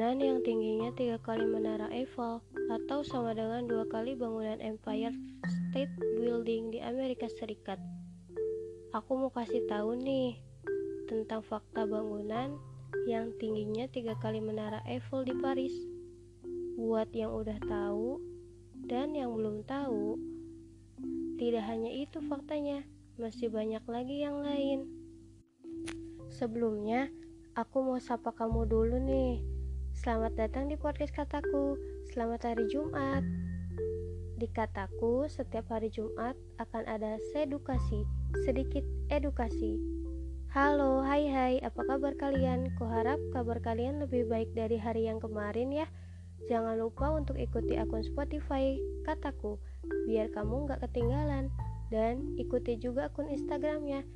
yang tingginya tiga kali menara Eiffel atau sama dengan dua kali bangunan Empire State Building di Amerika Serikat. Aku mau kasih tahu nih tentang fakta bangunan yang tingginya tiga kali menara Eiffel di Paris. Buat yang udah tahu dan yang belum tahu, tidak hanya itu faktanya, masih banyak lagi yang lain. Sebelumnya, aku mau sapa kamu dulu nih. Selamat datang di podcast kataku. Selamat hari Jumat. Di kataku, setiap hari Jumat akan ada sedukasi, sedikit edukasi. Halo, hai hai, apa kabar kalian? Kuharap kabar kalian lebih baik dari hari yang kemarin ya. Jangan lupa untuk ikuti akun Spotify kataku biar kamu nggak ketinggalan dan ikuti juga akun Instagramnya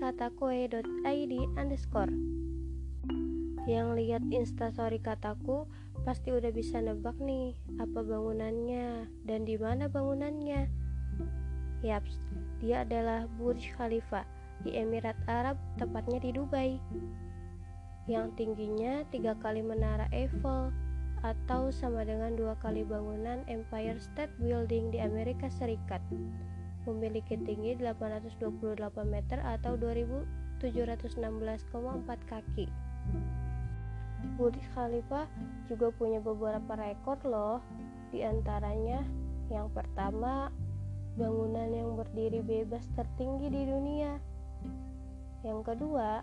@katakoe.id underscore yang lihat instastory kataku pasti udah bisa nebak nih apa bangunannya dan di mana bangunannya yaps dia adalah Burj Khalifa di Emirat Arab tepatnya di Dubai yang tingginya tiga kali menara Eiffel atau sama dengan dua kali bangunan Empire State Building di Amerika Serikat. Memiliki tinggi 828 meter atau 2716,4 kaki. Burj Khalifa juga punya beberapa rekor loh. Di antaranya yang pertama, bangunan yang berdiri bebas tertinggi di dunia. Yang kedua,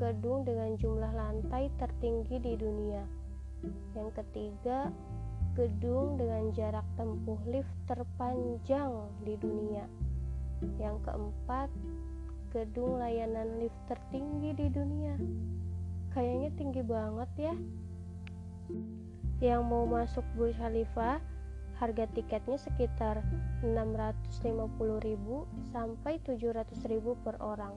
gedung dengan jumlah lantai tertinggi di dunia. Yang ketiga, gedung dengan jarak tempuh lift terpanjang di dunia. Yang keempat, gedung layanan lift tertinggi di dunia. Tinggi banget ya. Yang mau masuk Burj Khalifa, harga tiketnya sekitar 650.000 sampai 700.000 per orang.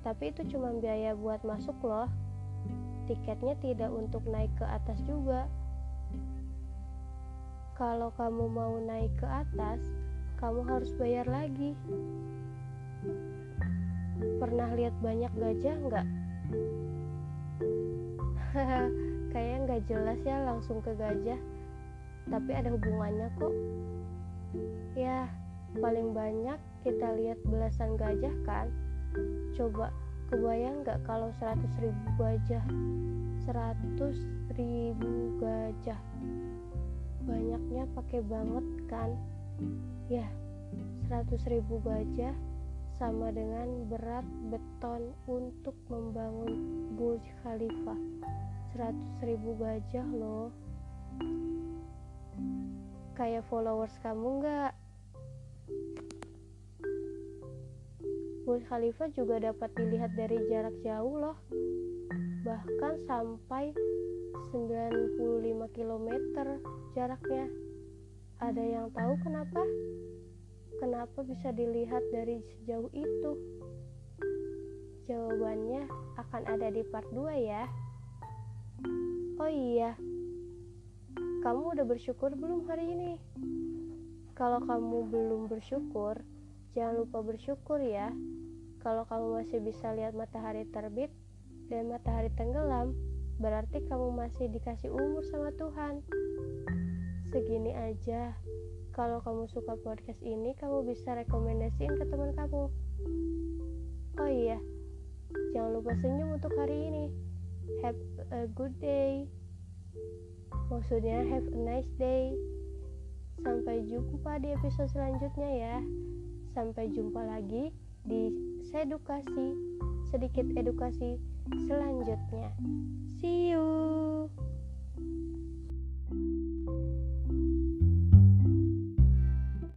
Tapi itu cuma biaya buat masuk loh tiketnya tidak untuk naik ke atas juga. Kalau kamu mau naik ke atas, kamu harus bayar lagi. Pernah lihat banyak gajah nggak? Kayaknya nggak jelas ya langsung ke gajah, tapi ada hubungannya kok. Ya, paling banyak kita lihat belasan gajah kan? Coba Kebayang nggak kalau 100 ribu gajah? 100 ribu gajah. Banyaknya pakai banget kan? Ya 100 ribu gajah sama dengan berat beton untuk membangun Burj Khalifa 100 ribu gajah loh Kayak followers kamu nggak? Burj Khalifa juga dapat dilihat dari jarak jauh loh bahkan sampai 95 km jaraknya ada yang tahu kenapa? Kenapa bisa dilihat dari sejauh itu? jawabannya akan ada di part 2 ya oh iya kamu udah bersyukur belum hari ini? kalau kamu belum bersyukur jangan lupa bersyukur ya kalau kamu masih bisa lihat matahari terbit dan matahari tenggelam, berarti kamu masih dikasih umur sama Tuhan. Segini aja. Kalau kamu suka podcast ini, kamu bisa rekomendasiin ke teman kamu. Oh iya, jangan lupa senyum untuk hari ini. Have a good day. Maksudnya have a nice day. Sampai jumpa di episode selanjutnya ya. Sampai jumpa lagi di sedukasi sedikit edukasi selanjutnya. See you.